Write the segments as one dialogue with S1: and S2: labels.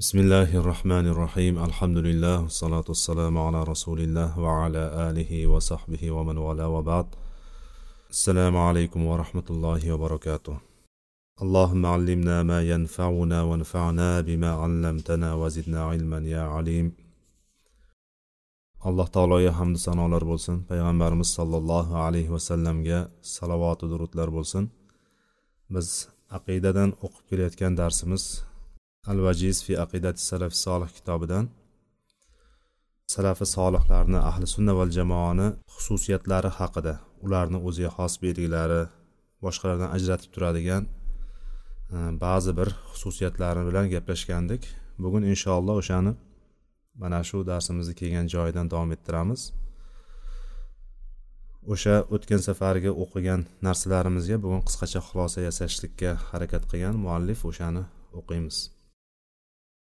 S1: بسم الله الرحمن الرحيم الحمد لله والصلاة والسلام على رسول الله وعلى آله وصحبه ومن والاه وبعد السلام عليكم ورحمة الله وبركاته اللهم علمنا ما ينفعنا وانفعنا بما علمتنا وزدنا علما يا عليم alloh taologa hamdu sanolar bo'lsin payg'ambarimiz sollallohu alayhi vasallamga salovatu durudlar bo'lsin biz aqidadan o'qib kelayotgan darsimiz al vajiz fi aqidati salafi solih kitobidan. Salafi solihlarni ahli sunna val jamoani xususiyatlari haqida ularni o'ziga xos belgilari boshqalardan ajratib turadigan e, ba'zi bir xususiyatlari bilan gaplashgandik. Bugun inshaalloh o'shani mana shu darsimizni kelgan joyidan davom ettiramiz. O'sha o'tgan safargi o'qigan narsalarimizga bugun qisqacha xulosa yasashlikka harakat qilgan muallif o'shani o'qiymiz.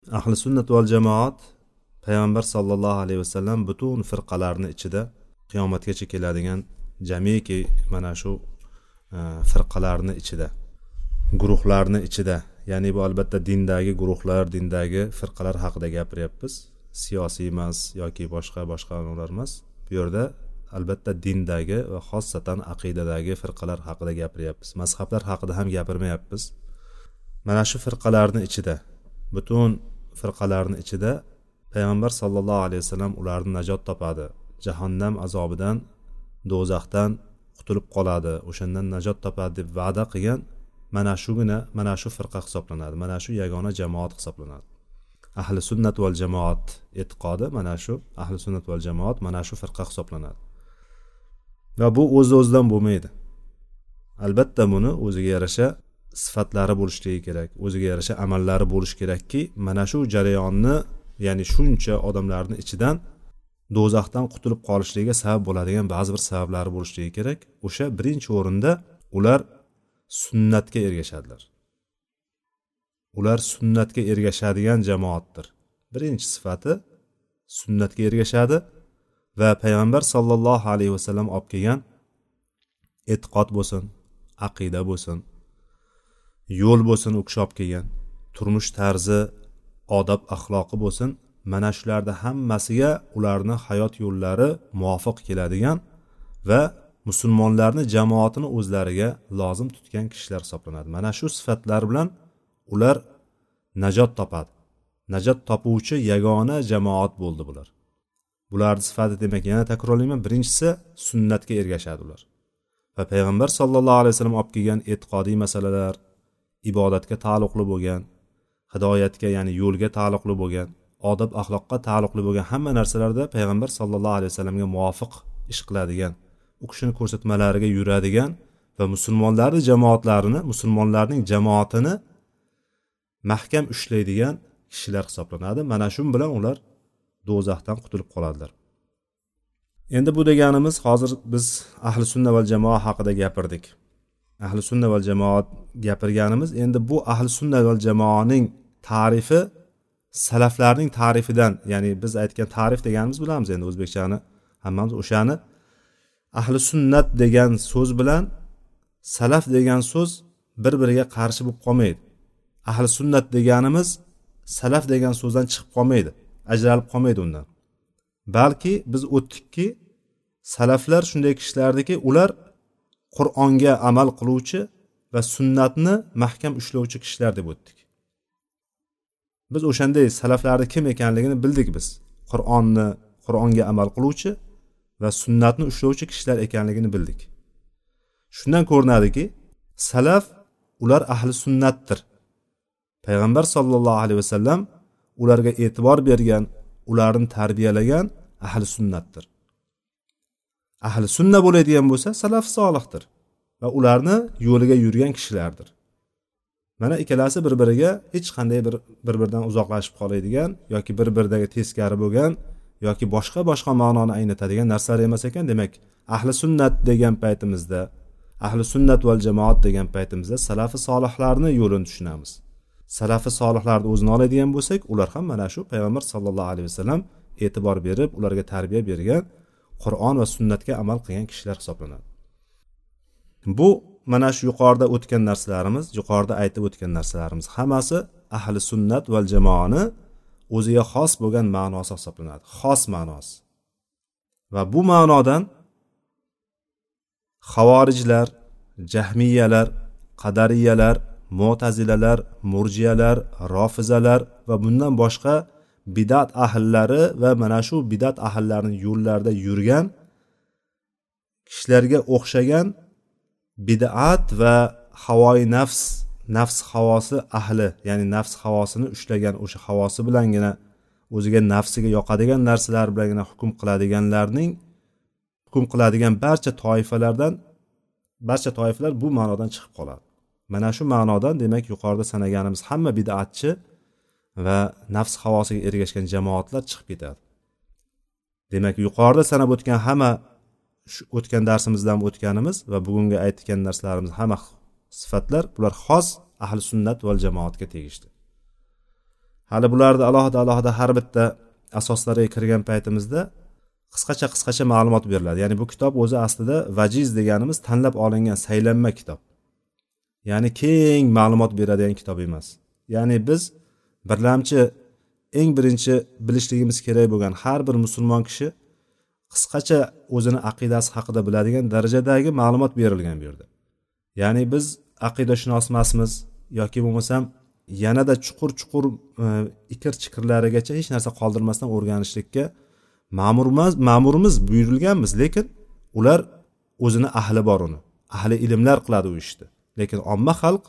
S1: Ahli sunnat val jamoat payg'ambar sollallohu alayhi vasallam butun firqalarni ichida qiyomatgacha keladigan jamiki mana shu e, firqalarni ichida guruhlarni ichida ya'ni bu albatta dindagi guruhlar dindagi firqalar haqida gapiryapmiz. Siyosiy emas yoki boshqa boshqa ular emas. Bu yerda albatta dindagi va xossatan aqidadagi firqalar haqida gapiryapmiz. Mazhablar haqida ham gapirmayapmiz. Mana shu firqalarni ichida butun firqalarni ichida payg'ambar sollallohu alayhi vasallam ularni najot topadi. Jahannam azobidan do'zaxdan qutulib qoladi. O'shandan najot topadi deb va'da qilgan mana shugina mana shu firqa hisoblanadi. Mana shu yagona jamoat hisoblanadi. Ahli sunnat val jamoat e'tiqodi mana shu. Ahli sunnat val jamoat mana shu firqa hisoblanadi. Va bu o'z o'zidan bo'lmaydi. Albatta buni o'ziga yarasha sifatlari bo'lishligi kerak o'ziga yarasha amallari bo'lishi kerakki mana shu jarayonni ya'ni shuncha odamlarni ichidan do'zaxdan qutulib qolishligiga sabab bo'ladigan ba'zi bir sabablari bo'lishligi kerak. O'sha birinchi o'rinda ular sunnatga ergashadilar. Ular sunnatga ergashadigan jamoatdir. Birinchi sifati sunnatga ergashadi va payg'ambar sollallohu alayhi vasallam olib kelgan e'tiqod bo'lsin aqida bo'lsin yo'l bo'lsin u kishi olib kelgan. Turmush tarzi odob axloqi bo'lsin mana shularni hammasiga ularni hayot yo'llari muvofiq keladigan va musulmonlarni jamoatini o'zlariga lozim tutgan kishilar hisoblanadi. Mana shu sifatlar bilan ular najot topadi. Najot topuvchi yagona jamoat bo'ldi bular. Bularni sifati demak yana takrorlayman. Birinchisi sunnatga ergashadi ular. Va payg'ambar sollallohu alayhi vasallam olib kelgan e'tiqodiy masalalar ibodatga taalluqli bo'lgan hidoyatga ya'ni yo'lga taalluqli bo'lgan odob axloqqa taalluqli bo'lgan hamma narsalarda payg'ambar sollallohu alayhi vasallamga muvofiq ish qiladigan u kishini ko'rsatmalariga yuradigan va musulmonlarni jamoatlarini musulmonlarning jamoatini mahkam ushlaydigan kishilar hisoblanadi. Mana shu bilan ular do'zaxdan qutulib qoladilar. Endi bu deganimiz hozir biz ahli sunna va jamoa haqida gapirdik. Ahli sunna val jamoat gapirganimiz endi bu ahli sunna val jamoaning tarifi salaflarning tarifidan ya'ni biz aytgan tarif deganimiz bilamiz endi o'zbekchani hammamiz o'shani. Ahli sunnat degan so'z bilan salaf degan so'z bir biriga qarshi bo'lib qolmaydi. Ahli sunnat deganimiz salaf degan so'zdan chiqib qolmaydi ajralib qolmaydi undan. Balki biz o'tdikki salaflar shunday kishilardiki ular qur'onga amal qiluvchi va sunnatni mahkam ushlovchi kishilar deb o'tdik. Biz o'shanday salaflarni kim ekanligini bildik biz. Qur'onni qur'onga amal qiluvchi va sunnatni ushlovchi kishilar ekanligini bildik. Shundan ko'rinadiki salaf ular ahli sunnatdir. Payg'ambar sollallohu alayhi vasallam ularga e'tibor bergan ularni tarbiyalagan ahli sunnatdir. Ahli sunna bo'ladigan bo'lsa salaf solihdir va ularni yo'liga yurgan kishilardir. Mana ikkalasi bir biriga hech qanday bir bir biridan uzoqlashib qoladigan yoki bir biridagi teskari bo'lgan yoki boshqa boshqa ma'noni anglatadigan narsalar emas ekan. Demak ahli sunnat degan paytimizda ahli sunnat val jamoat degan paytimizda salafi solihlarni yo'lini tushunamiz. Salafi solihlarni o'zini oladigan bo'lsak ular ham mana shu payg'ambar sallallohu alayhi vasallam e'tibor berib ularga tarbiya bergan qur'on va sunnatga amal qilgan kishilar hisoblanadi. Bu mana shu yuqorida o'tgan narsalarimiz yuqorida aytib o'tgan narsalarimiz. Hammasi ahli sunnat val jamoani o'ziga xos bo'lgan ma'nosi hisoblanadi. Xos ma'nosi. Va bu ma'nodan havorijlar jahmiyalar qadariyalar mo'tazilalar murjiyalar rofizalar va bundan boshqa bidat ahllari va mana shu bidat ahllarini yo'llarida yurgan kishilarga o'xshagan bid'at va havoyi nafs nafs havosi ahli ya'ni nafs havosini ushlagan o'sha havosi bilangina o'ziga nafsiga yoqadigan narsalar bilangina hukm qiladiganlarning hukm qiladigan barcha toifalardan barcha toifalar bu ma'nodan chiqib qoladi. Mana shu ma'nodan demak yuqorida sanaganimiz hamma bidatchi va nafs havosiga ergashgan jamoatlar chiqib ketadi. Demak yuqorida sanab o'tgan hamma shu o'tgan darsimizdan o'tganimiz va bugungi aytgan narsalarimiz hamma sifatlar bular xos ahli sunnat val jamoatga tegishli. Hali bularni alohida alohida har bitta asoslariga kirgan paytimizda qisqacha qisqacha ma'lumot beriladi. Ya'ni bu kitob o'zi aslida vajiz deganimiz tanlab olingan saylanma kitob. Ya'ni keng ma'lumot beradigan kitob emas. Ya'ni biz birlamchi eng birinchi bilishligimiz kerak bo'lgan har bir musulmon kishi qisqacha o'zini aqidasi haqida biladigan darajadagi ma'lumot berilgan bu yerda. Ya'ni biz aqidashunos emasmiz yoki bo'lmasam yanada chuqur chuqur e, ikir chikirlarigacha hech narsa qoldirmasdan o'rganishlikka ma'murmiz ma'murimiz buyurilganmiz lekin ular o'zini ahli bor uni. Ahli ilmlar qiladi u ishni. Lekin omma xalq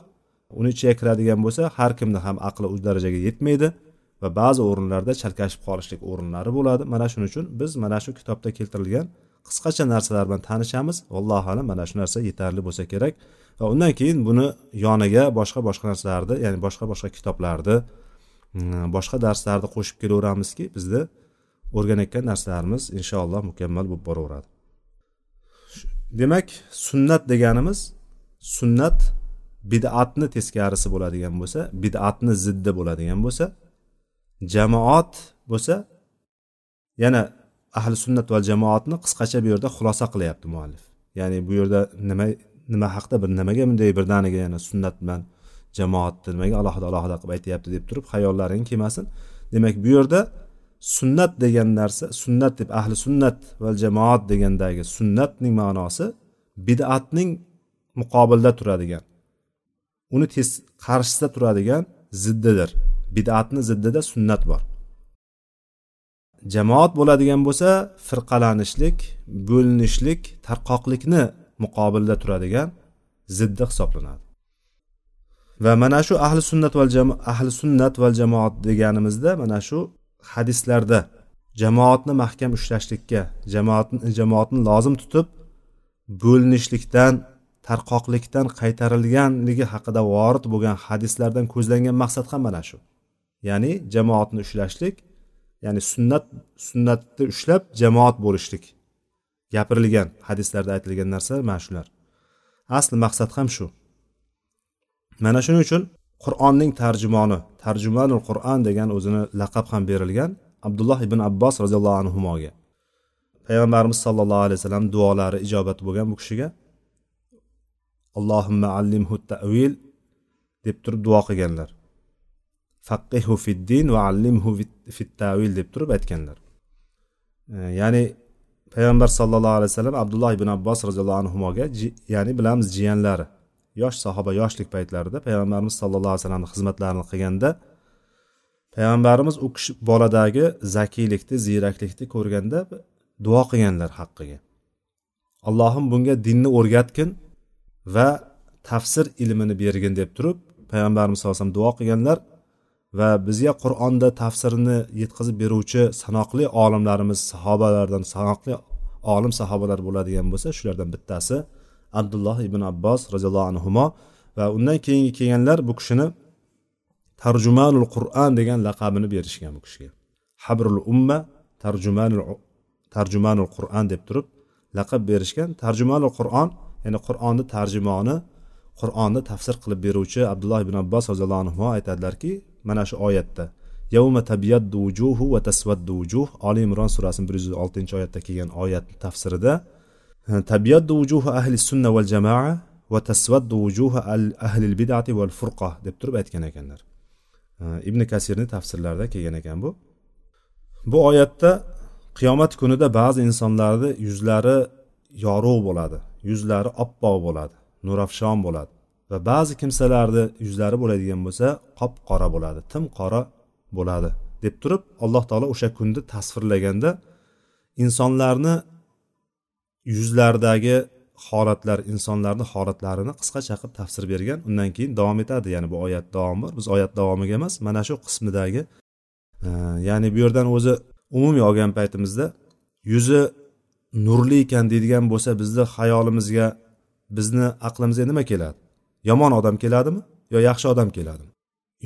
S1: uni ichiga kiradigan bo'lsa har kimni ham aqli u darajaga yetmaydi va ba'zi o'rinlarda chalkashib qolishlik o'rinlari bo'ladi. Mana shuning uchun biz mana shu kitobda keltirilgan qisqacha narsalar bilan tanishamiz. Allohu alam mana shu narsa yetarli bo'lsa kerak. Va undan keyin buni yoniga boshqa boshqa narsalarni ya'ni boshqa boshqa kitoblarni mm, boshqa darslarni qo'shib kelaveramizki bizni o'rganayotgan narsalarimiz inshaalloh mukammal bo'lib boraveradi. Demak sunnat deganimiz sunnat bid'atni teskarisi bo'ladigan bo'lsa bid'atni ziddi bo'ladigan bo'lsa jamoat bo'lsa yana ahli sunnat va jamoatni qisqacha bu yerda xulosa qilyapti muallif. Ya'ni bu yerda nima nima haqida bir nimaga bunday birdaniga yana sunnat bilan jamoatni nimaga alohida alohida qilib aytyapti deb turib xayollaring kelmasin. Demak bu yerda sunnat degan narsa sunnat deb ahli sunnat va jamoat degandagi sunnatning ma'nosi bid'atning muqobilda turadigan uni tez qarshisida turadigan ziddidir bid'atni ziddida sunnat bor. Jamoat bo'ladigan bo'lsa firqalanishlik bo'linishlik tarqoqlikni muqobilda turadigan ziddi hisoblanadi. Va mana shu ahli sunnat val ahli sunnat val jamoat deganimizda mana shu hadislarda jamoatni mahkam ushlashlikka jamoatni jamoatni lozim tutib bo'linishlikdan tarqoqlikdan qaytarilganligi haqida vorid bo'lgan hadislardan ko'zlangan maqsad ham mana shu. Ya'ni jamoatni ushlashlik ya'ni sunnat sunnatni ushlab jamoat bo'lishlik. Gapirilgan hadislarda aytilgan narsa mana shular. Asli maqsad ham shu. Mana shuning uchun qur'onning tarjimoni tarjumanul qur'on degan o'zini laqab ham berilgan abdulloh ibn abbos roziyallohu anhuga. Payg'ambarimiz sollallohu alayhi vasallam duolari ijobat bo'lgan bu kishiga allohimma allimhu tavil deb turib duo qilganlar. Faqqihu fiddin va allimhu fit tavil deb turib aytganlar. E, ya'ni payg'ambar sallallohu alayhi vasallam abdulloh ibn abbos roziyallohu anhuga ya'ni bilamiz jiyanlari yosh sahoba yoshlik paytlarida payg'ambarimiz sallallohu alayhi vasallamni xizmatlarini qilganda payg'ambarimiz u kishi boladagi zakiylikni ziyraklikni ko'rganda duo qilganlar haqqiga. Allohim bunga dinni o'rgatgin va tafsir ilmini bergin deb turib payg'ambarimiz sallallohu alayhi vasallam duo qilganlar va bizga qur'onda tafsirni yetkazib beruvchi sanoqli olimlarimiz sahobalardan sanoqli olim sahobalar bo'ladigan bo'lsa shulardan bittasi abdulloh ibn abbos roziyallohu anhu va undan keyingi kelganlar bu kishini tarjumanul qur'on degan laqabini berishgan bu kishiga. Habrul umma tarjumanul tarjumanul qur'on deb turib laqab berishgan tarjumanul qur'on ya'ni qur'onni tarjimoni qur'onni tafsir qilib beruvchi abdulloh ibn abbos roziyallohu anhu aytadilarki mana shu oyatda yavma tabyaddu vujuhu va tasvaddu vujuh oli imron surasini bir yuz oltinchi oyatda kelgan oyat tafsirida tabyaddu vujuhu ahli sunna val jamoa va tasvaddu vujuhu ahli bidati val furqa deb turib aytgan ekanlar. Ibn kasirni tafsirlarida kelgan ekan bu. Bu oyatda qiyomat kunida ba'zi insonlarni yuzlari yorug' bo'ladi. Yuzlari oppoq bo'ladi nurafshon bo'ladi va ba'zi kimsalarni yuzlari bo'ladigan bo'lsa qop qora bo'ladi tim qora bo'ladi deb turib alloh taolo o'sha kunni tasvirlaganda insonlarni yuzlaridagi holatlar insonlarni holatlarini qisqacha qilib tafsir bergan undan keyin davom etadi. Ya'ni bu oyat davomi biz oyat davomiga emas mana shu qismidagi e, ya'ni bu yerdan o'zi umumiy olgan paytimizda yuzi nurli ekan deydigan bo'lsa bizni xayolimizga bizni aqlimizga nima keladi? Yomon odam keladimi yo yaxshi odam keladimi?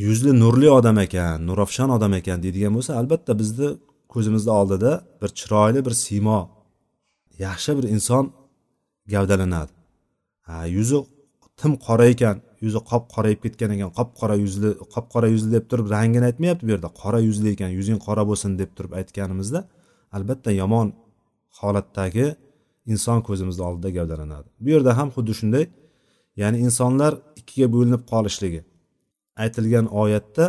S1: Yuzli nurli odam ekan nurafshon odam ekan deydigan bo'lsa albatta bizni ko'zimizni oldida bir chiroyli bir siymo yaxshi bir inson gavdalanadi. Ha yuzi tim qora ekan yuzi qop qorayib ketgan ekan qop qora yuzli qop qora yuzli deb turib rangini aytmayapti bu yerda qora yuzli ekan yuzing qora bo'lsin deb turib aytganimizda albatta yomon holatdagi inson ko'zimizni oldida gavdalanadi. Bu yerda ham xuddi shunday ya'ni insonlar ikkiga bo'linib qolishligi. Aytilgan oyatda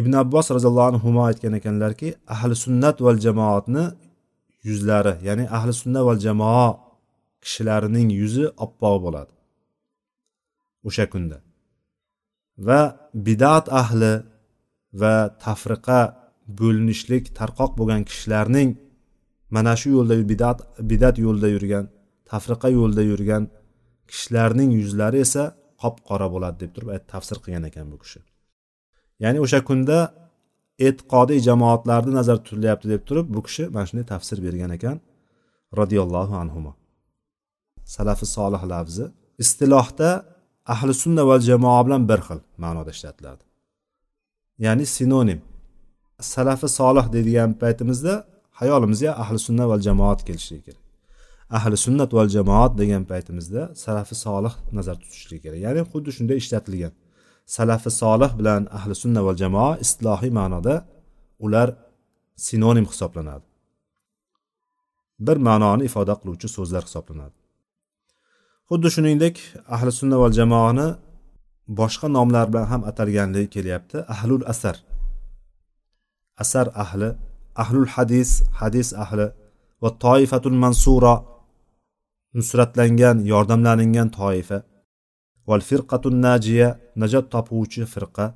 S1: ibn abbos roziyallohu anhu aytgan ekanlarki ahli sunnat val jamoatni yuzlari ya'ni ahli sunna val jamoa kishilarining yuzi oppoq bo'ladi o'sha kunda. Va bidat ahli va tafriqa bo'linishlik tarqoq bo'lgan kishilarning mana shu yo'lda bidat bidat yo'lida yurgan tafriqa yo'lida yurgan kishilarning yuzlari esa qop qora bo'ladi deb turib tafsir qilgan ekan bu kishi. Ya'ni o'sha kunda e'tiqodiy jamoatlarni nazarda tutilyapti deb turib bu kishi mana shunday tafsir bergan ekan. Roziyallohu anhu salafi solih lafzi istilohda ahli sunna va jamoa bilan bir xil ma'noda ishlatiladi. Ya'ni sinonim. Salafi solih deydigan paytimizda hayolimizga ahli sunna va jamoat kelishligi kerak. Ahli sunnat val jamoat degan paytimizda salafi solih nazarda tutishligi kerak. Ya'ni xuddi shunday ishlatilgan. Salafi solih bilan ahli sunna val jamoa istilohiy ma'noda ular sinonim hisoblanadi. Bir ma'noni ifoda qiluvchi so'zlar hisoblanadi. Xuddi shuningdek ahli sunna val jamoani boshqa nomlar bilan ham atalganligi kelyapti ahlul asar. Asar ahli ahlul hadis hadis ahli va toifatul mansura nusratlangan yordamlangan toifa val firqatun najiya najot topuvchi firqa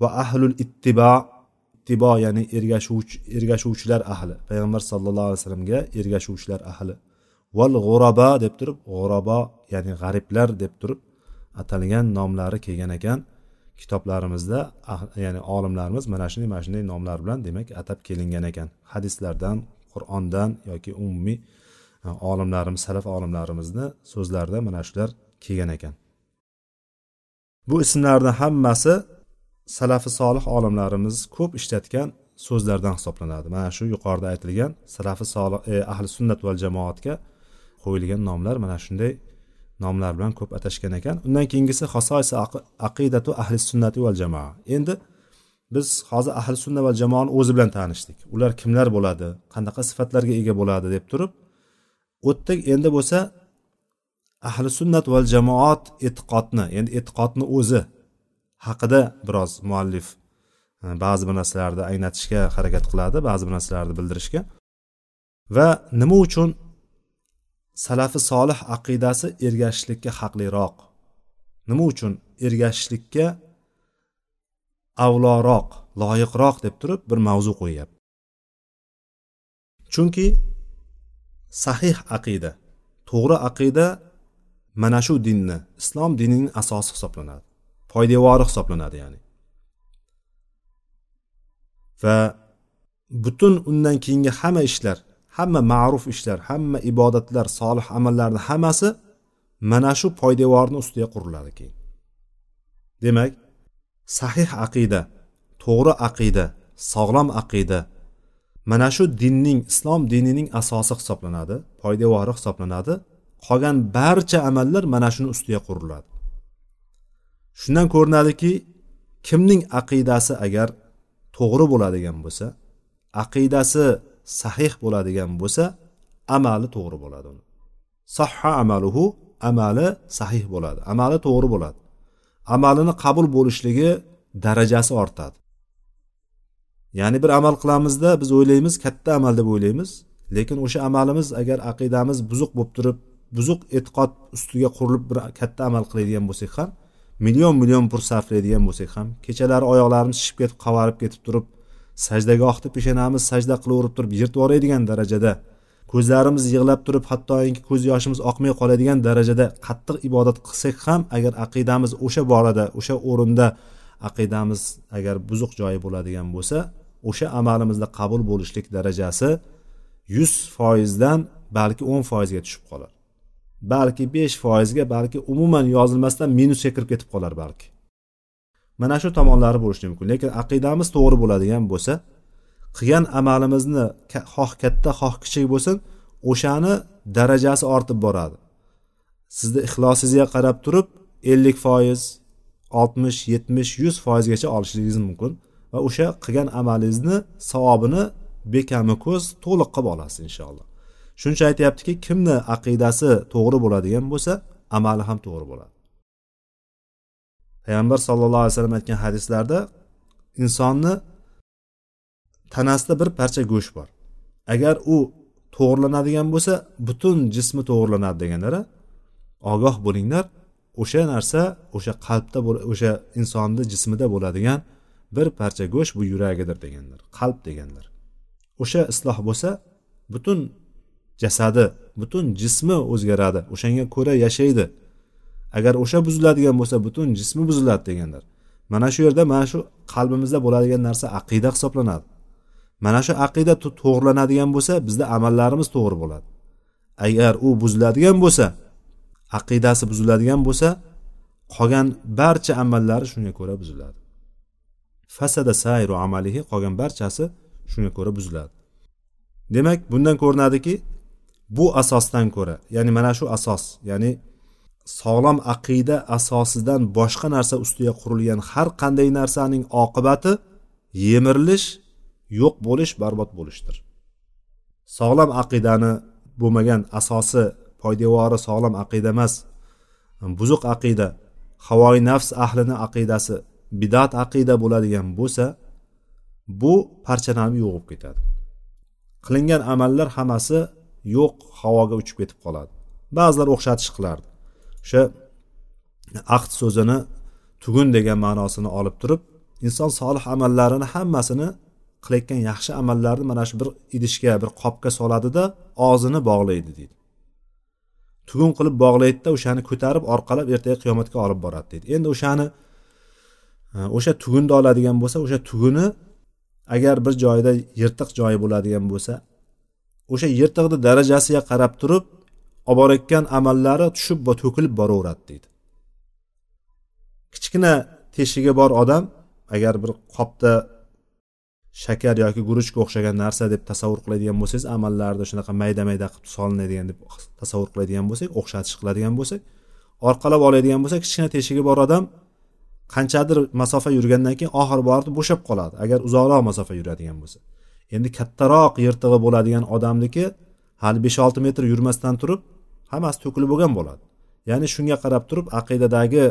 S1: va ahlul ittibo ittibo ya'ni ergashuvchi ergashuvchilar ahli payg'ambar sallallohu alayhi vasallamga ergashuvchilar ahli. Val g'uraba deb turib g'urabo ya'ni g'ariblar deb turib atalgan nomlari kelgan ekan. Kitoblarimizda ah, ya'ni olimlarimiz mana shunday mana shunday nomlar bilan demak atab kelingan ekan. Hadislardan qur'ondan yoki umumiy e, olimlarimiz salaf olimlarimizni so'zlarida mana shular kelgan ekan. Bu ismlarni hammasi salafi solih olimlarimiz ko'p ishlatgan so'zlardan hisoblanadi. Mana shu yuqorida aytilgan salafi solih e, ahli sunnat val jamoatga qo'yilgan nomlar mana shunday nomlar bilan ko'p atashgan ekan. Undan keyingisi hasoisi aqidatu ahli sunnati val jamoa endi biz hozir ahli sunna va jamoani o'zi bilan tanishdik. Ular kimlar bo'ladi qanaqa sifatlarga ega bo'ladi deb turib o'tdik. Endi bo'lsa ahli sunnat val jamoat e'tiqodni endi e'tiqodni o'zi haqida biroz muallif e, ba'zi bir narsalarni anglatishga harakat qiladi ba'zi bir narsalarni bildirishga. Va nima uchun salafi solih aqidasi ergashishlikka haqliroq. Nima uchun ergashishlikka avloroq loyiqroq deb turib bir mavzu qo'yyapti? Chunki sahih aqida to'g'ri aqida mana shu dinni islom dinining asosi hisoblanadi poydevori hisoblanadi ya'ni. Va butun undan keyingi hamma ishlar hamma ma'ruf ishlar hamma ibodatlar solih amallarni hammasi mana shu poydevorni ustiga quriladi keyin. Demak sahih aqida to'g'ri aqida sog'lom aqida mana shu dinning islom dinining asosi hisoblanadi poydevori hisoblanadi. Qolgan barcha amallar mana shuni ustiga quriladi. Shundan ko'rinadiki kimning aqidasi agar to'g'ri bo'ladigan bo'lsa aqidasi sahih bo'ladigan bo'lsa amali to'g'ri bo'ladi uni. Sahha amaluhu amali sahih bo'ladi. Amali to'g'ri bo'ladi. Amalini qabul bo'lishligi darajasi ortadi. Ya'ni bir amal qilamizda biz o'ylaymiz katta amal deb o'ylaymiz lekin o'sha amalimiz agar aqidamiz buzuq bo'lib turib buzuq e'tiqod ustiga qurilib bir katta amal qiladigan bo'lsak ham million million pul sarflaydigan bo'lsak ham kechalari oyoqlarimiz shishib ketib qavarib ketib turib sajdagohni peshonamiz sajda qilaverib turib yirtib yuboradigan darajada. Ko'zlarimiz yig'lab turib hattoki ko'z yoshimiz oqmay qoladigan darajada qattiq ibodat qilsak ham agar aqidamiz o'sha borada o'sha o'rinda aqidamiz agar buzuq joyi bo'ladigan bo'lsa o'sha amalimizda qabul bo'lishlik darajasi yuz foizdan balki o'n foizga tushib qolar. Balki besh foizga balki umuman yozilmasdan minusga kirib ketib qolar balki. Mana shu tomonlari bo'lishi mumkin. Lekin aqidamiz to'g'ri bo'ladigan bo'lsa qilgan amalimizni xoh katta xoh kichik bo'lsin o'shani darajasi ortib boradi. Sizni ixlosingizga qarab turib ellik foiz oltmish yetmish yuz foizgacha olishingiz mumkin va o'sha qilgan amalingizni savobini bekami ko'z to'liq qilib olasiz inshaalloh. Shuning uchun aytyaptiki kimni aqidasi to'g'ri bo'ladigan bo'lsa amali ham to'g'ri bo'ladi. Payg'ambar sallallohu alayhi vasallam aytgan hadislarda insonni tanasida bir parcha go'sht bor. Agar u to'g'irlanadigan bo'lsa butun jismi to'g'irlanadi deganlar ogoh bo'linglar o'sha narsa o'sha qalbda o'sha insonni jismida bo'ladigan bir parcha go'sht bu yuragidir deganlar qalb deganlar. O'sha isloh bo'lsa butun jasadi butun jismi o'zgaradi o'shanga ko'ra yashaydi. Agar o'sha buziladigan bo'lsa butun jismi buziladi deganlar. Mana shu yerda mana shu qalbimizda bo'ladigan narsa aqida hisoblanadi. Mana shu aqida to'g'rilanadigan bo'lsa bizda amallarimiz to'g'ri bo'ladi. Agar u buziladigan bo'lsa aqidasi buziladigan bo'lsa qolgan barcha amallari shunga ko'ra buziladi. Fasada sayru amalihi qolgan barchasi shunga ko'ra buziladi. Demak bundan ko'rinadiki bu asosdan ko'ra ya'ni mana shu asos ya'ni sog'lom aqida asosidan boshqa narsa ustiga qurilgan har qanday narsaning oqibati yemirilish yo'q bo'lish barbod bo'lishdir. Sog'lom aqidani bo'lmagan asosi poydevori sog'lom aqida emas buzuq aqida havoi nafs ahlini aqidasi bidat aqida bo'ladigan bo'lsa bu parchalanib yo'q bo'lib ketadi. Qilingan amallar hammasi yo'q havoga uchib ketib qoladi. Ba'zilar o'xshatish qilardi. O'sha aqd so'zini tugun degan ma'nosini olib turib inson solih amallarini hammasini qilayotgan yaxshi amallarni mana shu bir idishga bir qopga soladida og'zini bog'laydi deydi. Tugun qilib bog'laydida o'shani ko'tarib orqalab ertaga qiyomatga olib boradi deydi. Endi o'shani e, o'sha tugunni oladigan bo'lsa o'sha tuguni agar bir joyda yirtiq joyi bo'ladigan bo'lsa o'sha yirtiqni darajasiga qarab turib olib borayotgan amallari tushib va to'kilib boraveradi deydi. Kichkina teshigi bor odam agar bir qopda shakar yoki guruchga o'xshagan narsa deb tasavvur qiladigan bo'lsangiz amallarni shunaqa mayda mayda qilib solinadigan deb tasavvur qiladigan bo'lsak o'xshatish qiladigan bo'lsak orqalab oladigan bo'lsak kichkina teshigi bor odam qanchadir masofa yurgandan keyin oxiri borib bo'shab qoladi agar uzoqroq masofa yuradigan bo'lsa. Endi kattaroq yirtig'i bo'ladigan odamniki hali besh olti metr yurmasdan turib hammasi to'kilib bo'lgan bo'ladi. Ya'ni shunga qarab turib aqidadagi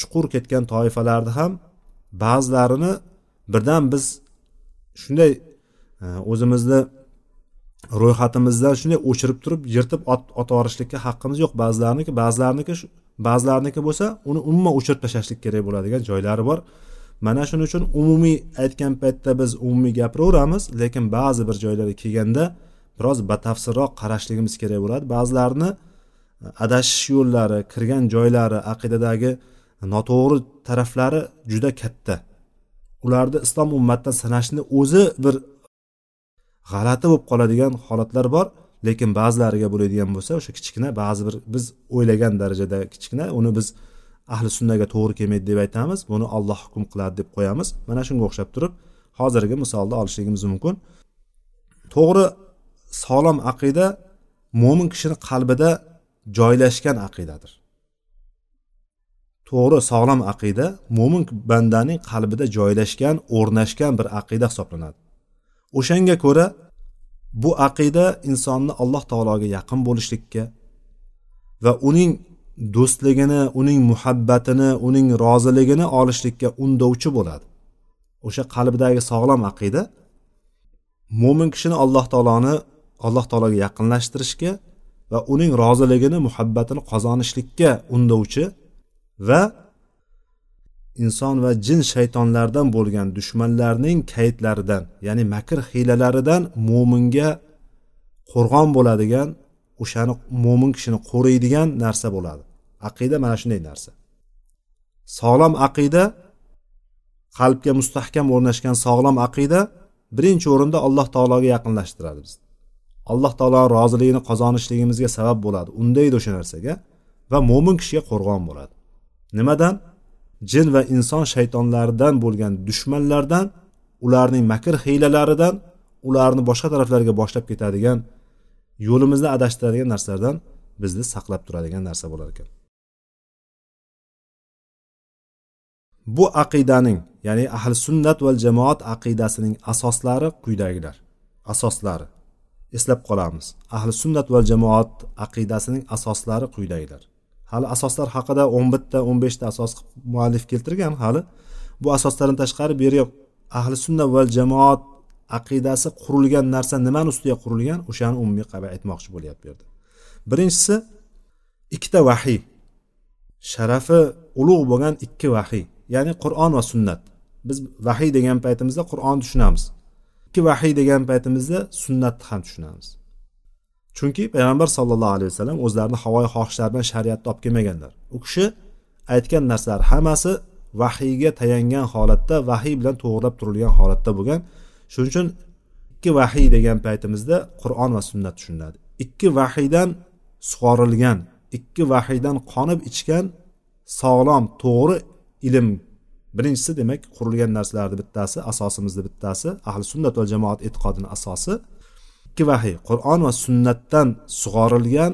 S1: chuqur ketgan toifalarni ham ba'zilarini birdan biz shunday e, o'zimizni ro'yxatimizdan shunday o'chirib turib yirtib otib yuborishlikka haqqimiz yo'q. Ba'zilarniki ba'zilarniki ba'zilarniki bo'lsa uni umuman o'chirib tashlashlik kerak bo'ladigan joylari bor. Mana shuning uchun umumiy aytgan paytda biz umumiy gapiraveramiz lekin ba'zi bir joylarga kelganda biroz batafsilroq qarashligimiz kerak bo'ladi. Ba'zilarini e, adashish yo'llari kirgan joylari aqidadagi noto'g'ri taraflari juda katta. Ularni islom ummatidan sanashni o'zi bir g'alati bo'lib qoladigan holatlar bor lekin ba'zilariga bo'ladigan bo'lsa o'sha kichkina ba'zi bir biz o'ylagan darajada kichkina uni biz ahli sunnaga to'g'ri kelmaydi deb aytamiz buni olloh hukm qiladi deb qo'yamiz. Mana shunga o'xshab turib hozirgi misolni olishligimiz mumkin. To'g'ri sog'lom aqida mo'min kishini qalbida joylashgan aqidadir. To'g'ri sog'lom aqida mo'min bandaning qalbida joylashgan o'rnashgan bir aqida hisoblanadi. O'shanga ko'ra bu aqida insonni alloh taologa yaqin bo'lishlikka va uning do'stligini uning muhabbatini uning roziligini olishlikka undovchi bo'ladi. O'sha qalbidagi sog'lom aqida mo'min kishini alloh taoloni alloh taologa yaqinlashtirishga va uning roziligini muhabbatini qozonishlikka undovchi va inson va jin shaytonlardan bo'lgan dushmanlarning kaytlaridan ya'ni makr hiylalaridan mo'minga qo'rg'on bo'ladigan o'shani mo'min kishini qo'riydigan narsa bo'ladi. Aqida mana shunday narsa. Sog'lom aqida qalbga mustahkam o'rnashgan sog'lom aqida birinchi o'rinda alloh taologa yaqinlashtiradi bizni. Alloh taolo roziligini qozonishligimizga sabab bo'ladi. Undaydi o'sha narsaga va mo'min kishiga qo'rg'on bo'ladi. Nimadan? Jin va inson shaytonlaridan bo'lgan dushmanlardan ularning makr hiylalaridan ularni boshqa taraflarga boshlab ketadigan yo'limizni adashtiradigan narsalardan bizni saqlab turadigan narsa bo'lar ekan. Bu aqidaning ya'ni ahli sunnat va jamoat aqidasining asoslari quyidagilar. Asoslari. Eslab qolamiz. Ahli sunnat va jamoat aqidasining asoslari quyidagilar. Hali asoslar haqida o'n bitta o'n beshta asos muallif keltirgan hali bu asoslardan tashqari bu yerga ahli sunna va jamoat aqidasi qurilgan narsa nimani ustiga qurilgan? O'shani umumiy aytmoqchi bo'lyapti bu yerda. Birinchisi ikkita vahiy. Sharafi ulug' bo'lgan ikki vahiy ya'ni qur'on va sunnat. Biz vahiy degan paytimizda qur'onni tushunamiz. Ikki vahiy degan paytimizda sunnatni ham tushunamiz. Chunki payg'ambar sallallohu alayhi vasallam o'zlarini havoyi xohishlari bilan shariatni olib kelmaganlar. U kishi aytgan narsalar hammasi vahiyga tayangan holatda vahiy bilan to'g'irlab turilgan holatda bo'lgan. Shuning uchun ikki vahiy degan paytimizda qur'on va sunnat tushuniladi. Ikki vahiydan sug'orilgan ikki vahiydan qonib ichgan sog'lom to'g'ri ilm birinchisi demak qurilgan narsalarni bittasi asosimizni bittasi ahli sunnat va jamoat e'tiqodini asosi. Ikki vahiy qur'on va sunnatdan sug'orilgan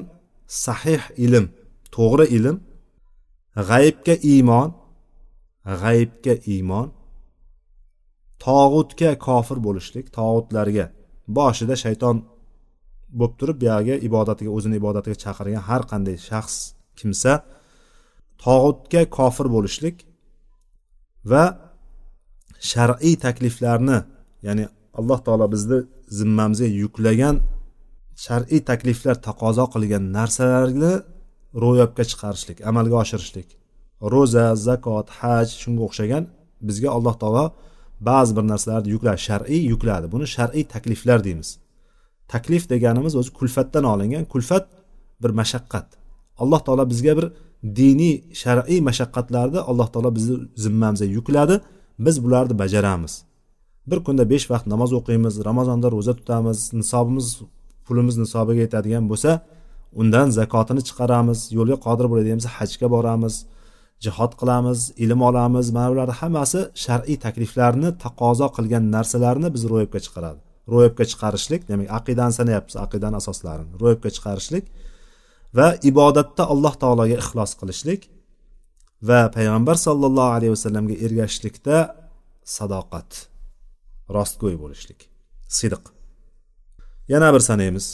S1: sahih ilm to'g'ri ilm g'aybga iymon g'aybga iymon tog'utga kofir bo'lishlik tog'utlarga boshida shayton bo'lib turib buyog'iga ibodatiga o'zini ibodatiga chaqirgan har qanday shaxs kimsa tog'utga kofir bo'lishlik va shar'iy takliflarni ya'ni alloh taolo bizni zimmamizga yuklagan shar'iy takliflar taqozo qilgan narsalarni ro'yobga chiqarishlik amalga oshirishlik. Ro'za zakot haj shunga o'xshagan bizga alloh taolo ba'zi bir narsalarni yukladi shar'iy yukladi. Buni shar'iy takliflar deymiz. Taklif deganimiz o'zi kulfatdan olingan kulfat bir mashaqqat. Alloh taolo bizga bir diniy shar'iy mashaqqatlarni alloh taolo bizni zimmamizga yukladi. Biz bularni bajaramiz. Bir kunda besh vaqt namoz o'qiymiz ramazonda ro'za tutamiz nisobimiz pulimiz nisobiga yetadigan bo'lsa undan zakotini chiqaramiz yo'lga qodir bo'ladigan bo'lsa hajga boramiz jihod qilamiz ilm olamiz. Mana bularni hammasi shar'iy takliflarni taqozo qilgan narsalarni biz ro'yobga chiqaradi. Ro'yobga chiqarishlik demak aqidani sanayapmiz aqidani asoslarini. Ro'yobga chiqarishlik va ibodatda alloh taologa ixlos qilishlik va payg'ambar sollallohu alayhi vasallamga ergashishlikda sadoqat rostgo'y bo'lishlik. Sidiq. Yana bir sanaymiz.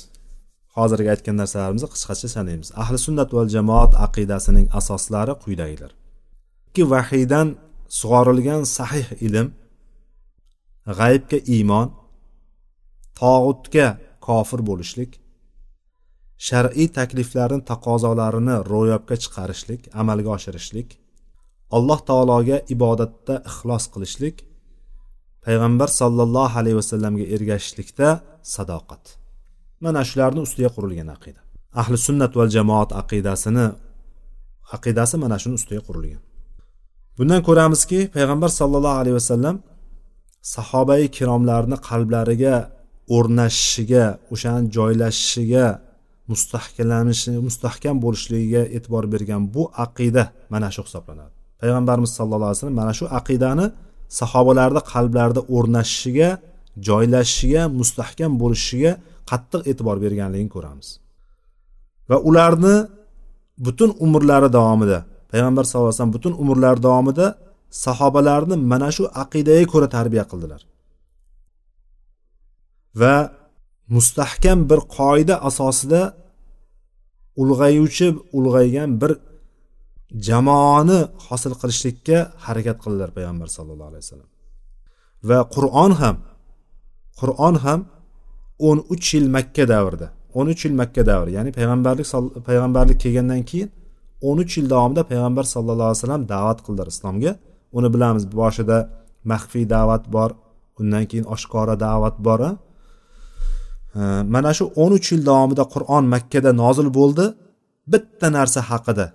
S1: Hozirgi aytgan narsalarimizni qisqacha sanaymiz. Ahli sunnat va jamoat aqidasining asoslari quyidagilar. Ikki vahiydan sug'orilgan sahih ilm g'aybga iymon tog'utga kofir bo'lishlik shar'iy takliflarni taqozolarini ro'yobga chiqarishlik amalga oshirishlik alloh taologa ibodatda ixlos qilishlik payg'ambar sollallohu alayhi vasallamga ergashishlikda sadoqat. Mana shularni ustiga qurilgan aqida. Ahli sunnat val jamoat aqidasini aqidasi mana shuni ustiga qurilgan. Bundan ko'ramizki payg'ambar sollallohu alayhi vasallam sahobai kiromlarni qalblariga o'rnashishiga o'shani joylashishiga mustahkamlanishi mustahkam bo'lishligiga e'tibor bergan bu aqida mana shu hisoblanadi. Payg'ambarimiz sallallohu alayhi vasallam mana shu aqidani sahobalarni qalblarida o'rnashishiga joylashishiga mustahkam bo'lishiga qattiq e'tibor berganligini ko'ramiz. Va ularni butun umrlari davomida payg'ambar sallallohu alayhi vasallam butun umrlari davomida sahobalarni mana shu aqidaga ko'ra tarbiya qildilar. Va mustahkam bir qoida asosida ulg'ayuvchi ulg'aygan bir jamoani hosil qilishlikka harakat qildilar payg'ambar sallallohu alayhi vasallam. Va qur'on ham qur'on ham o'n uch yil makka davrida o'n uch yil makka davri ya'ni payg'ambarlik payg'ambarlik kelgandan keyin o'n uch yil davomida payg'ambar sallallohu alayhi vasallam da'vat qildilar islomga. Uni bilamiz boshida maxfiy da'vat bor undan keyin oshkora da'vat bor mana shu o'n uch yil davomida qur'on makkada nozil bo'ldi. Bitta narsa haqida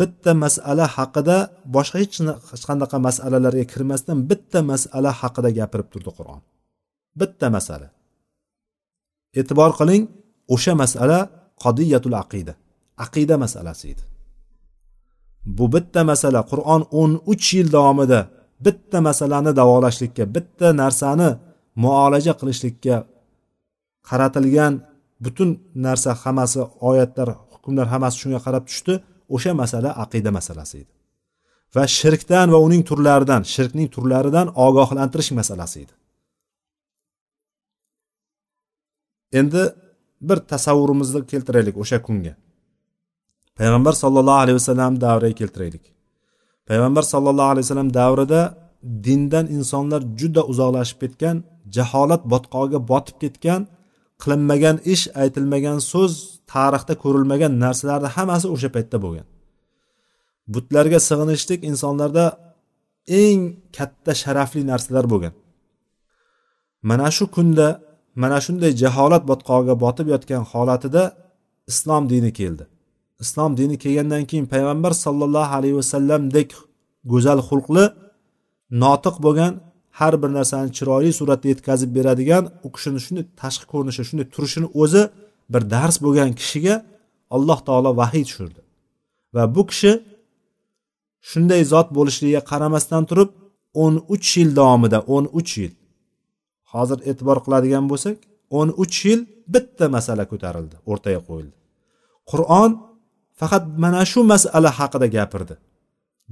S1: bitta masala haqida boshqa hech qanaqa masalalarga kirmasdan bitta masala haqida gapirib turdi qur'on. Bitta masala. E'tibor qiling o'sha masala qodiyatul aqida aqida masalasi edi. Bu bitta masala qur'on o'n uch yil davomida bitta masalani davolashlikka bitta narsani muolaja qilishlikka qaratilgan butun narsa hammasi oyatlar hukmlar hammasi shunga qarab tushdi. O'sha masala aqida masalasi edi. Va shirkdan va uning turlaridan shirkning turlaridan ogohlantirish masalasi edi. Endi bir tasavvurimizni keltiraylik o'sha kunga. Payg'ambar sollallohu alayhi vasallam davriga keltiraylik. Payg'ambar sollallohu alayhi vasallam davrida dindan insonlar juda uzoqlashib ketgan jaholat botqog'iga botib ketgan qilinmagan ish aytilmagan so'z tarixda ko'rilmagan narsalarni hammasi o'sha paytda bo'lgan. Butlarga sig'inishlik insonlarda eng katta sharafli narsalar bo'lgan. Mana shu kunda mana shunday jaholat botqog'iga botib yotgan holatida islom dini keldi. Islom dini kelgandan keyin payg'ambar sollallohu alayhi vasallamdek go'zal xulqli notiq bo'lgan har bir narsani chiroyli suratda yetkazib beradigan u kishini shunday tashqi ko'rinishi shunday turishini o'zi bir dars bo'lgan kishiga alloh taolo vahiy tushirdi. Va bu kishi shunday zot bo'lishligiga qaramasdan turib o'n uch yil davomida o'n uch yil hozir e'tibor qiladigan bo'lsak o'n uch yil bitta masala ko'tarildi o'rtaga qo'yildi. Qur'on faqat mana shu masala haqida gapirdi.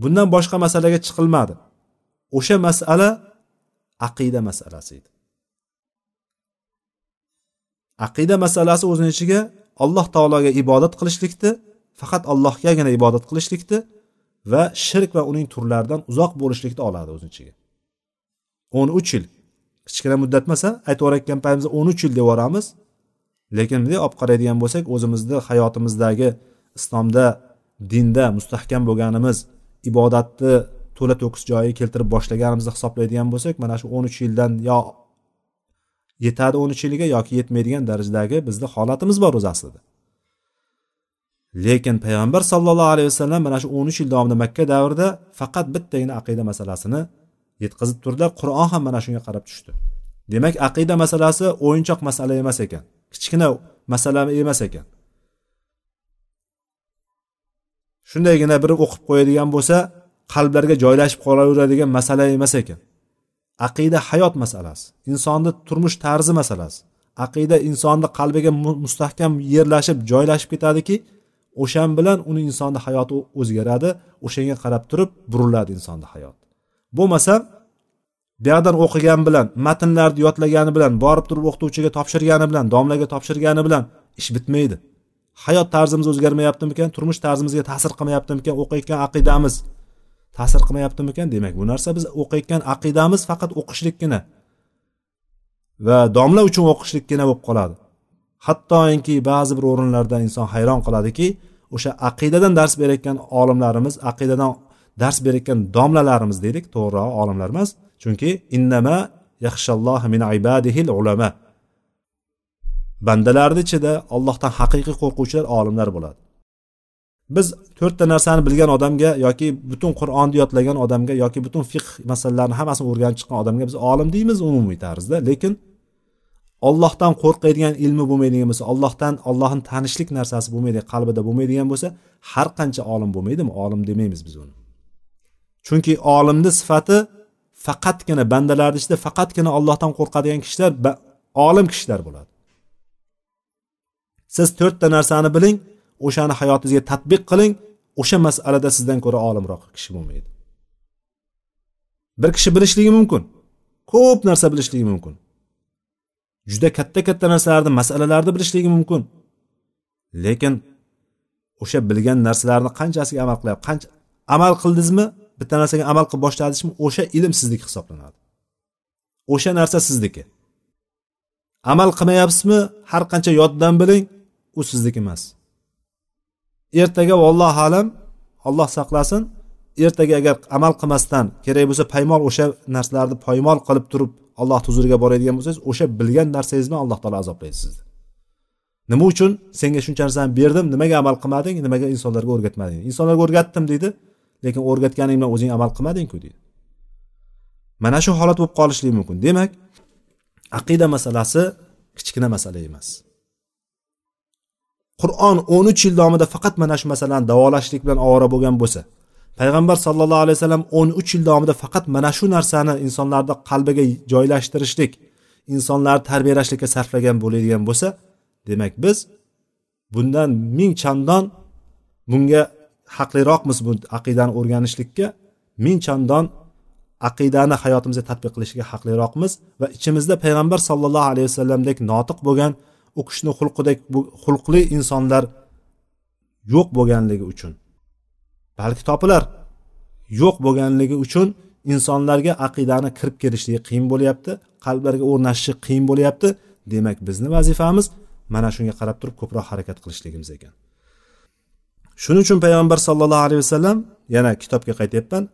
S1: Bundan boshqa masalaga chiqilmadi. O'sha masala aqida masalasi edi. Aqida masalasi o'zini ichiga alloh taologa ibodat qilishlikni faqat allohgagina ibodat qilishlikni va shirk va uning turlaridan uzoq bo'lishlikni oladi o'zini ichiga. o'n uch yil. Kichkina muddat emas aytib yuborayotgan paytimizda o'n uch yil deb yuboramiz. Lekin bunday olib qaraydigan bo'lsak o'zimizni hayotimizdagi islomda dinda mustahkam bo'lganimiz ibodatni to'la to'kis joyiga keltirib boshlaganimizni hisoblaydigan bo'lsak mana shu o'n uch yildan yo yetadi o'n uch yilga yoki yetmaydigan darajadagi bizni holatimiz bor o'zi aslida. Lekin payg'ambar sollallohu alayhi vasallam mana shu o'n uch yil davomida makka davrida faqat bittagina aqida masalasini yetkazib turdilar. Qur'on ham mana shunga qarab tushdi. Demak aqida masalasi o'yinchoq masala emas ekan kichkina masala emas ekan. Shundaygina bir o'qib qo'yadigan bo'lsa qalblarga joylashib qolaveradigan masala emas ekan. Aqida hayot masalasi insonni turmush tarzi masalasi aqida insonni qalbiga mustahkam yerlashib joylashib ketadiki o'shan bilan uni insonni hayoti o'zgaradi o'shanga qarab turib buriladi insonni hayot. Bo'lmasa buyoqdan o'qigan bilan matnlarni yodlagani bilan borib turib o'qituvchiga topshirgani bilan domlaga topshirgani bilan ish bitmaydi. Hayot tarzimiz o'zgarmayaptimikan turmush tarzimizga ta'sir qilmayaptimikan o'qiyotgan aqidamiz ta'sir qilmayaptimikan demak bu narsa biz o'qiyotgan aqidamiz faqat o'qishlikkina va domla uchun o'qishlikkina bo'lib qoladi. Hattoki ba'zi bir o'rinlarda inson hayron qoladiki o'sha aqidadan dars berayotgan olimlarimiz aqidadan dars berayotgan domlalarimiz deylik to'g'riroq olimlar emas chunki innama yaxshalloh min ibadihil ulama. Bandalarni ichida allohdan haqiqiy qo'rquvchilar olimlar bo'ladi. Biz to'rtta narsani bilgan odamga yoki butun qur'onni yodlagan odamga yoki butun fiqh masalalarini hammasini o'rganib chiqqan odamga biz olim deymiz umumiy tarzda. Lekin ollohdan qo'rqadigan ilmi bo'lmaydigan bo'lsa ollohdan ollohni tanishlik narsasi bo'lmaydi qalbida bo'lmaydigan bo'lsa har qancha olim bo'lmaydimi? Olim demaymiz biz uni. Chunki olimni sifati faqatgina bandalarni ichida faqatgina ollohdan qo'rqadigan kishilar olim kishilar bo'ladi. Siz to'rtta narsani biling o'shani hayotingizga tadbiq qiling. O'sha masalada sizdan ko'ra olimroq kishi bo'lmaydi. Bir kishi bilishligi mumkin ko'p narsa bilishligi mumkin. Juda katta katta narsalarni masalalarni bilishligi mumkin. Lekin o'sha bilgan narsalarni qanchasiga amal qilyapti qancha amal qildingizmi bitta narsaga amal qilib boshladingizmi o'sha ilm sizniki hisoblanadi. O'sha narsa sizniki. Amal qilmayapsizmi har qancha yoddan biling u sizniki emas. Ertaga vallohu alam alloh saqlasin ertaga agar amal qilmasdan kerak bo'lsa paymol o'sha narsalarni poymol qilib turib alloh huzuriga boradigan bo'lsangiz o'sha bilgan narsangiz bilan alloh taolo azoblaydi sizni. Nima uchun? Senga shuncha narsani berdim nimaga amal qilmading nimaga insonlarga o'rgatmading? Insonlarga o'rgatdim deydi lekin o'rgatganing bilan o'zing amal qilmadingku deydi. Mana shu holat bo'lib qolishligi mumkin. Demak aqida masalasi kichkina masala emas. Qur'on o'n uch yil davomida faqat mana shu masalani davolashlik bilan ovora bo'lgan bo'lsa payg'ambar sallallohu alayhi vasallam o'n uch yil davomida faqat mana shu narsani insonlarni qalbiga joylashtirishlik insonlarni tarbiyalashlikka sarflagan bo'ladigan bo'lsa demak biz bundan ming chandon bunga haqliroqmiz bu aqidani o'rganishlikka ming chandon aqidani hayotimizga tadbiq qilishga haqliroqmiz va ichimizda payg'ambar sallallohu alayhi vasallamdek notiq bo'lgan o'qishni kishini xulqidek xulqli insonlar yo'q bo'lganligi uchun balki topilar yo'q bo'lganligi uchun insonlarga aqidani kirib kelishligi qiyin bo'lyapti qalblarga o'rnashishi qiyin bo'lyapti. Demak bizni vazifamiz mana shunga qarab turib ko'proq harakat qilishligimiz ekan. Shuning uchun payg'ambar sallallohu alayhi vasallam yana kitobga qaytyapman.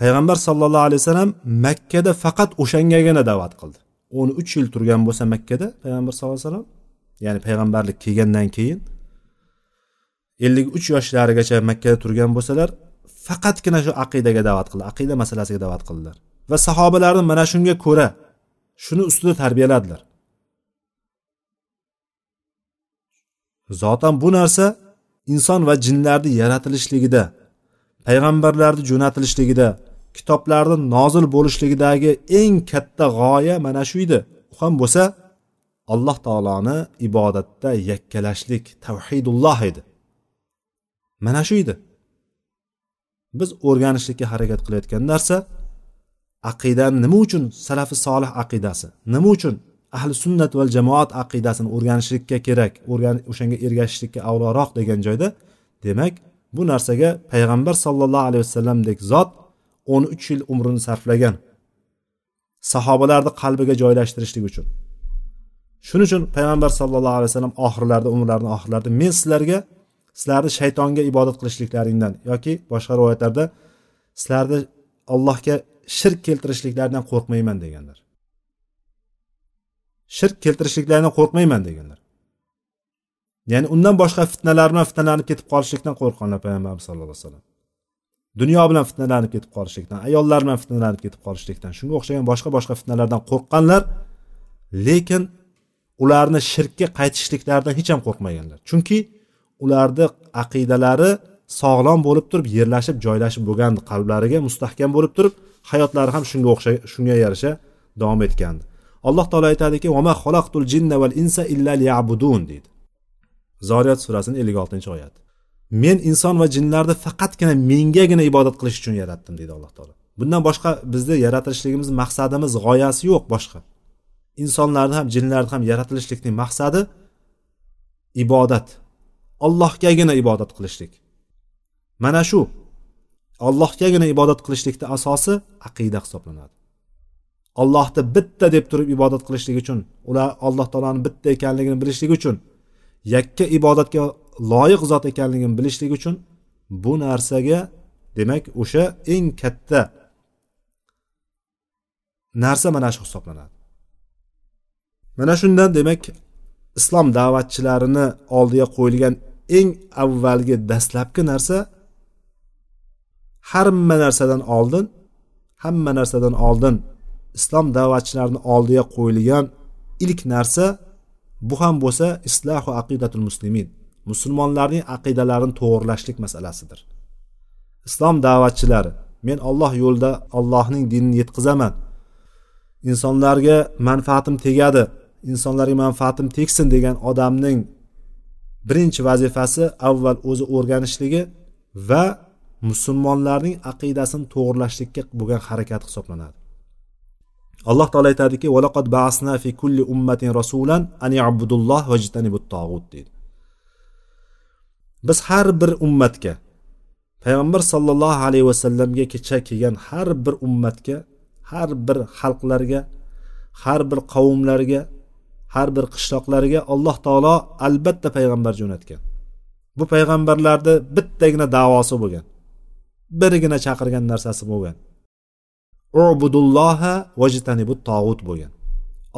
S1: Payg'ambar sallallohu alayhi vasallam makkada faqat o'shangagina da'vat qildi. O'n uch yil turgan bo'lsa makkada payg'ambar sallallohu alayhi vasallam ya'ni payg'ambarlik kelgandan keyin ellik uch yoshlarigacha makkada turgan bo'lsalar faqatgina shu aqidaga da'vat qildi aqida masalasiga da'vat qildilar. Va sahobalarni mana shunga ko'ra shuni ustida tarbiyaladilar. Zotan bu narsa inson va jinlarni yaratilishligida payg'ambarlarni jo'natilishligida kitoblarni nozil bo'lishligidagi eng katta g'oya mana shu edi. U ham bo'lsa alloh taoloni ibodatda yakkalashlik tavhidulloh edi. Mana shu edi. Biz o'rganishlikka harakat qilayotgan narsa aqidani nima uchun salafi solih aqidasi nima uchun ahli sunnat va jamoat aqidasini o'rganishlikka kerak o'shanga ergashishlikka avloroq degan joyda demak bu narsaga payg'ambar sollallohu alayhi vasallamdek zot o'n uch yil umrini sarflagan sahobalarni qalbiga joylashtirishlik uchun. Shuning uchun payg'ambar sallallohu alayhi vasallam oxirlarida umrlarini oxirlarida men sizlarga sizlarni shaytonga ibodat qilishliklaringdan yoki boshqa rivoyatlarda sizlarni allohga shirk keltirishliklaridan qo'rqmayman deganlar. Shirk keltirishliklaridan qo'rqmayman deganlar. Ya'ni undan boshqa fitnalar bilan fitnalanib ketib qolishlikdan qo'rqqanlar payg'ambarimiz sallallohu alayhi vasallam. Dunyo bilan fitnalanib ketib qolishlikdan ayollar bilan fitnalanib ketib qolishlikdan shunga o'xshagan boshqa boshqa fitnalardan qo'rqqanlar lekin ularni shirkka qaytishliklaridan hech ham qo'rqmaganlar. Chunki ularni aqidalari sog'lom bo'lib turib yerlashib joylashib bo'lgan qalblariga mustahkam bo'lib turib hayotlari ham shunga o'xshay shunga yarasha davom etgandi. Alloh taolo aytadiki vama xalaqtul jinna val insa illa liyabudun deydi. Zoriyat surasini ellik oltinchi oyati. Men inson va jinlarni faqatgina mengagina ibodat qilish uchun yaratdim deydi alloh taolo. Bundan boshqa bizni yaratilishligimiz maqsadimiz g'oyasi yo'q boshqa. Insonlarni ham jinlarni ham yaratilishlikning maqsadi ibodat. Allohgagina ibodat qilishlik. Mana shu allohgagina ibodat qilishlikni asosi aqida hisoblanadi. Ollohni bitta deb turib ibodat qilishlik uchun ular alloh taoloni bitta ekanligini bilishlik uchun yakka ibodatga loyiq zot ekanligini bilishlik uchun bu narsaga demak o'sha eng katta narsa mana shu hisoblanadi. Mana shundan demak islom da'vatchilarini oldiga qo'yilgan eng avvalgi dastlabki narsa hamma narsadan oldin hamma narsadan oldin islom da'vatchilarini oldiga qo'yilgan ilk narsa bu ham bo'lsa islohu aqidatul muslimin. Musulmonlarning aqidalarini to'g'irlashlik masalasidir. Islom da'vatchilari men olloh yo'lida allohning dinini yetkazaman. Insonlarga manfaatim tegadi insonlarga manfaatim tegsin degan odamning birinchi vazifasi avval o'zi o'rganishligi va musulmonlarning aqidasini to'g'irlashlikka bo'lgan harakat hisoblanadi. Alloh taolo aytadiki valaqad basna fi kulli ummatin rasulan an ya'budulloh vajtanibut tog'ut deydi. Biz har bir ummatga payg'ambar sollallohu alayhi vasallamga kecha kelgan har bir ummatga har bir xalqlarga har bir qavmlarga har bir qishloqlarga alloh taolo albatta payg'ambar jo'natgan. Bu payg'ambarlarni bittagina davosi bo'lgan. Birgina chaqirgan narsasi bo'lgan. Ubudulloha vajtanibu tog'ut bo'lgan.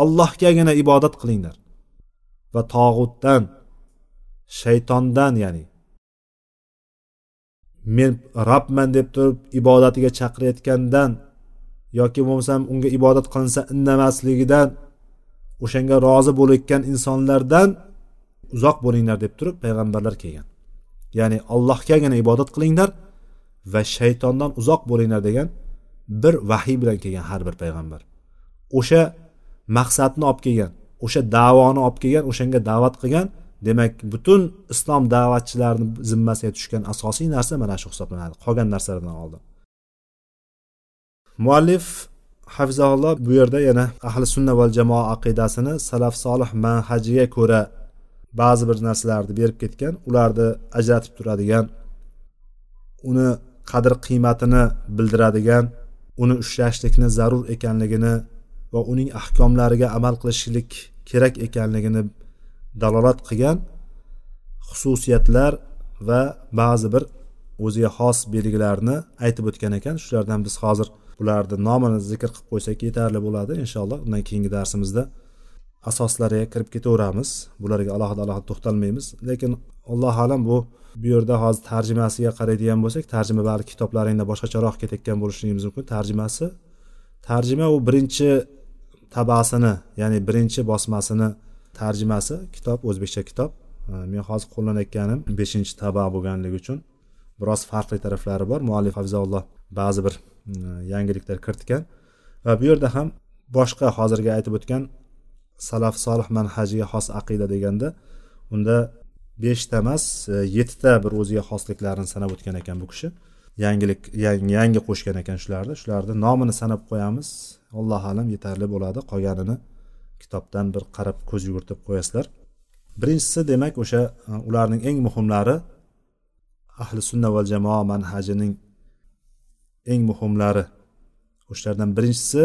S1: Allohgagina ibodat qilinglar. Va tog'utdan shaytondan ya'ni men robman deb turib ibodatiga chaqirayotgandan yoki bo'lmasam unga ibodat qilinsa indamasligidan o'shanga rozi bo'layotgan insonlardan uzoq bo'linglar deb turib payg'ambarlar kelgan. Ya'ni allohgagina ibodat qilinglar va shaytondan uzoq bo'linglar degan bir vahiy bilan kelgan har bir payg'ambar. O'sha maqsadni olib kelgan o'sha davoni olib kelgan o'shanga da'vat qilgan demak butun islom da'vatchilarini zimmasiga tushgan asosiy narsa mana shu hisoblanadi. Qolgan narsalardan oldin. Muallif hafizaulloh bu yerda yana ahli sunna val jamoa aqidasini salaf solih manhajiga ko'ra ba'zi bir narsalarni berib ketgan ularni ajratib turadigan uni qadr qiymatini bildiradigan uni ushlashlikni zarur ekanligini va uning ahkomlariga amal qilishlik kerak ekanligini dalolat qilgan xususiyatlar va ba'zi bir o'ziga xos belgilarni aytib o'tgan ekan. Shulardan biz hozir ularni nomini zikr qilib qo'ysak yetarli bo'ladi. Inshaalloh undan keyingi darsimizda asoslariga kirib ketaveramiz. Bularga alohida alohida to'xtalmaymiz. Lekin allohu alam bu bu yerda hozir tarjimasiga qaraydigan bo'lsak tarjima balki kitoblaringda boshqacharoq ketayotgan bo'lishligimiz mumkin. Tarjimasi tarjima u birinchi tabasini ya'ni birinchi bosmasini tarjimasi kitob o'zbekcha kitob. Men hozir qo'llanayotganim beshinchi taba bo'lganligi uchun biroz farqli taraflari bor. Muallif hafizaulloh ba'zi bir e, yangiliklar kiritgan. Va bu yerda ham boshqa hozirgi aytib o'tgan salaf solih manhajiga xos aqida deganda unda beshta emas e, yettita bir o'ziga xosliklarini sanab o'tgan ekan bu kishi. Yangilik yangi yangi qo'shgan ekan shularni. Shularni nomini sanab qo'yamiz. Allohu alam yetarli bo'ladi. Qolganini kitobdan bir qarab ko'z yugurtib qo'yasizlar. Birinchisi demak o'sha e, ularning eng muhimlari ahli sunna val jamoa manhajining eng muhimlari. O'shalardan birinchisi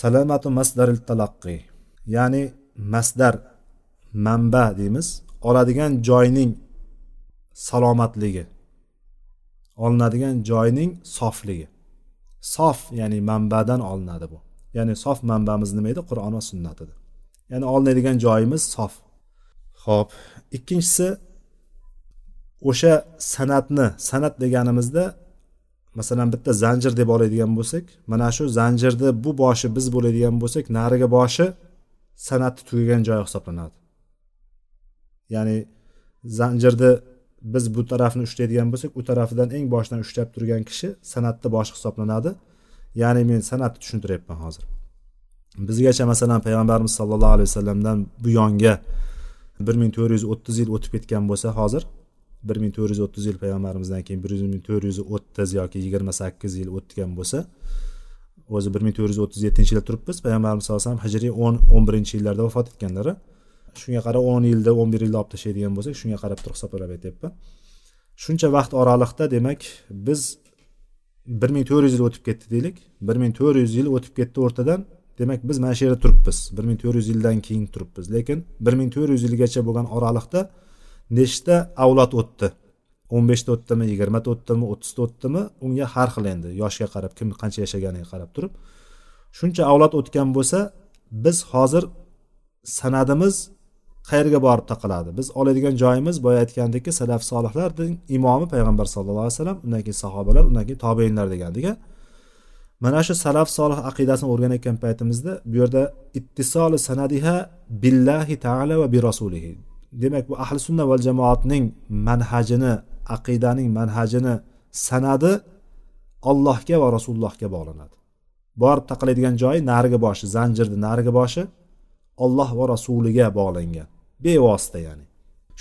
S1: salamatu masdaril talaqqi ya'ni masdar manba deymiz. Oladigan joyning salomatligi olinadigan joyning sofligi. Sof ya'ni manbadan olinadi bu. Ya'ni sof manbamiz nima edi? Qur'on va sunnat edi. Ya'ni olinadigan joyimiz sof. Ho'p ikkinchisi o'sha san'atni san'at deganimizda masalan bitta zanjir deb oladigan bo'lsak mana shu zanjirni bu boshi biz bo'ladigan bo'lsak narigi boshi san'atni tugagan joyi hisoblanadi. Ya'ni zanjirni biz bu tarafni ushlaydigan bo'lsak u tarafidan eng boshidan ushlab turgan kishi san'atni boshi hisoblanadi. Ya'ni men san'atni tushuntiryapman hozir. Bizgacha masalan payg'ambarimiz sollallohu alayhi vasallamdan bu yonga bir ming to'rt yuz o'ttiz yil o'tib ketgan bo'lsa hozir bir ming to'rt yuz o'ttiz yil payg'ambarimizdan keyin bir ming to'rt yuz o'ttiz yoki yigirma sakkiz yil o'tgan bo'lsa o'zi bir ming to'rt yuz o'ttiz yettinchi yilda turibmiz. Payg'ambarimiz sallallohu alayhi vasallam hijriy o'n o'n birinchi yillarda vafot etganlar shunga qarab o'n yilda o'n bir yilda olib tashlaydigan bo'lsak shunga qarab turib hisoblab aytyapman. Shuncha vaqt oraliqda demak biz bir ming to'rt yuz yil o'tib ketdi deylik. bir ming to'rt yuz yil o'tib ketdi o'rtadan. Demak biz mana shu yerda turibmiz. bir ming to'rt yuz yildan keyin turibmiz. Lekin bir ming to'rt yuz yilgacha bo'lgan oraliqda nechta avlod o'tdi? o'n beshta o'tdimi yigirmata o'tdimi o'ttizta o'tdimi? Unga har xil endi yoshga qarab kim qancha yashaganiga qarab turib. Shuncha avlod o'tgan bo'lsa biz hozir sanadimiz qayerga borib taqaladi. Biz oladigan joyimiz boya aytgandekki salaf solihlarning imomi payg'ambar sallallohu alayhi vasallam undan keyin sahobalar undan keyin tobeinlar degandik mana shu salaf solih aqidasini o'rganayotgan paytimizda bu yerda ittisoli sanadiha billahi taala va bi rasulihi demak bu ahli sunna val jamoatning manhajini aqidaning manhajini sanadi allohga va rasulullohga bog'lanadi. Borib taqaladigan joyi narigi boshi zanjirni narigi boshi olloh va rasuliga bog'langan. Bevosita ya'ni.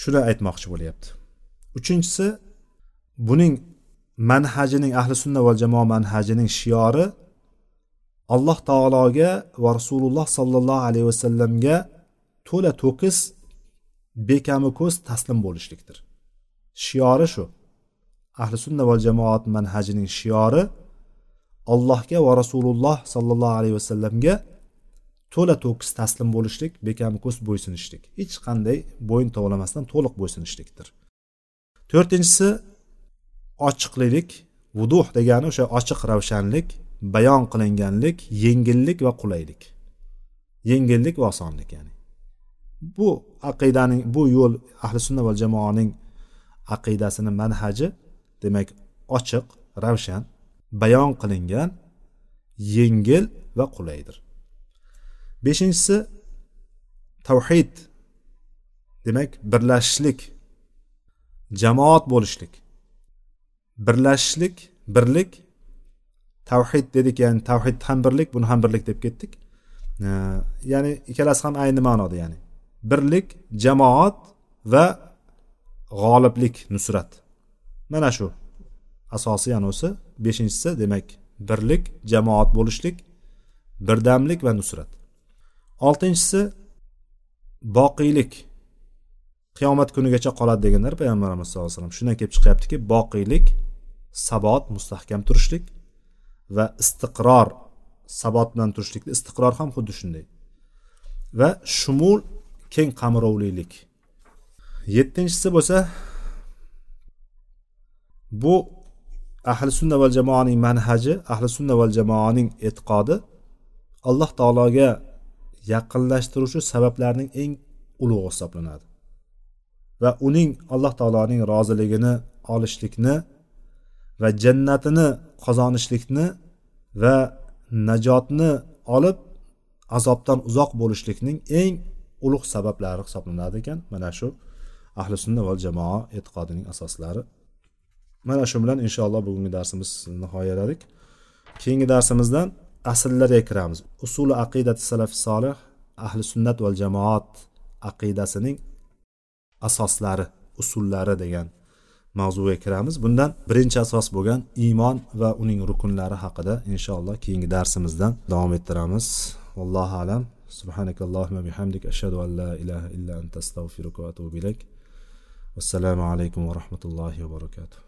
S1: Shuni aytmoqchi bo'lyapti. Uchinchisi buning manhajining ahli sunna val jamoa manhajining shiori alloh taologa va rasululloh sollallohu alayhi vasallamga to'la to'kis bekami ko'z taslim bo'lishlikdir. Shiori shu. Ahli sunna va jamoat manhajining shiori allohga va rasululloh sollallohu alayhi vasallamga to'la to'kis taslim bo'lishlik bekam ko'z bo'ysunishlik. Hech qanday bo'yin tovlamasdan to'liq bo'ysunishlikdir. To'rtinchisi ochiqlilik vuduh degani o'sha ochiq ravshanlik bayon qilinganlik yengillik va qulaylik. Yengillik va osonlik ya'ni. Bu aqidaning bu yo'l ahli sunna va jamoaning aqidasini manhaji demak ochiq ravshan bayon qilingan yengil va qulaydir. Beshinchisi tavhid. Demak birlashishlik. Jamoat bo'lishlik. Birlashishlik birlik tavhid dedik ya'ni tavhid ham birlik buni ham birlik deb ketdik. Ya'ni ikkalasi ham ayni ma'noda ya'ni birlik jamoat va g'oliblik nusrat. Mana shu asosiy anosi. Beshinchisi demak birlik jamoat bo'lishlik birdamlik va nusrat. Oltinchisi boqiylik. Qiyomat kunigacha qoladi deganlar payg'ambarimiz sallallohu alayhi vasallam shundan kelib chiqyaptiki boqiylik sabot mustahkam turishlik va istiqror sabot bilan turishlik istiqror ham xuddi shunday. Va shumul keng qamrovlilik. Yettinchisi bo'lsa bu ahli sunna val jamoaning manhaji ahli sunna val jamoaning e'tiqodi alloh taologa yaqinlashtiruvchi sabablarning eng ulug'i hisoblanadi. Va uning alloh taoloning roziligini olishlikni va jannatini qozonishlikni va najotni olib azobdan uzoq bo'lishlikning eng ulug' sabablari hisoblanadi ekan. Mana shu ahli sunna va jamoa e'tiqodining asoslari. Mana shu bilan inshaalloh bugungi darsimizni nihoyaladik keyingi darsimizdan asllarga kiramiz. Usuli aqidati salafi solih ahli sunnat val jamoat aqidasining asoslari usullari degan mavzuga kiramiz. Bundan birinchi asos bo'lgan iymon va uning rukunlari haqida inshaalloh keyingi darsimizdan davom ettiramiz. Allohu alam. Subhanakallohumma اللهم ashhadu an la ilaha illa anta astag'firuka va atubu ilayk. والسلام alaykum va rahmatullohi va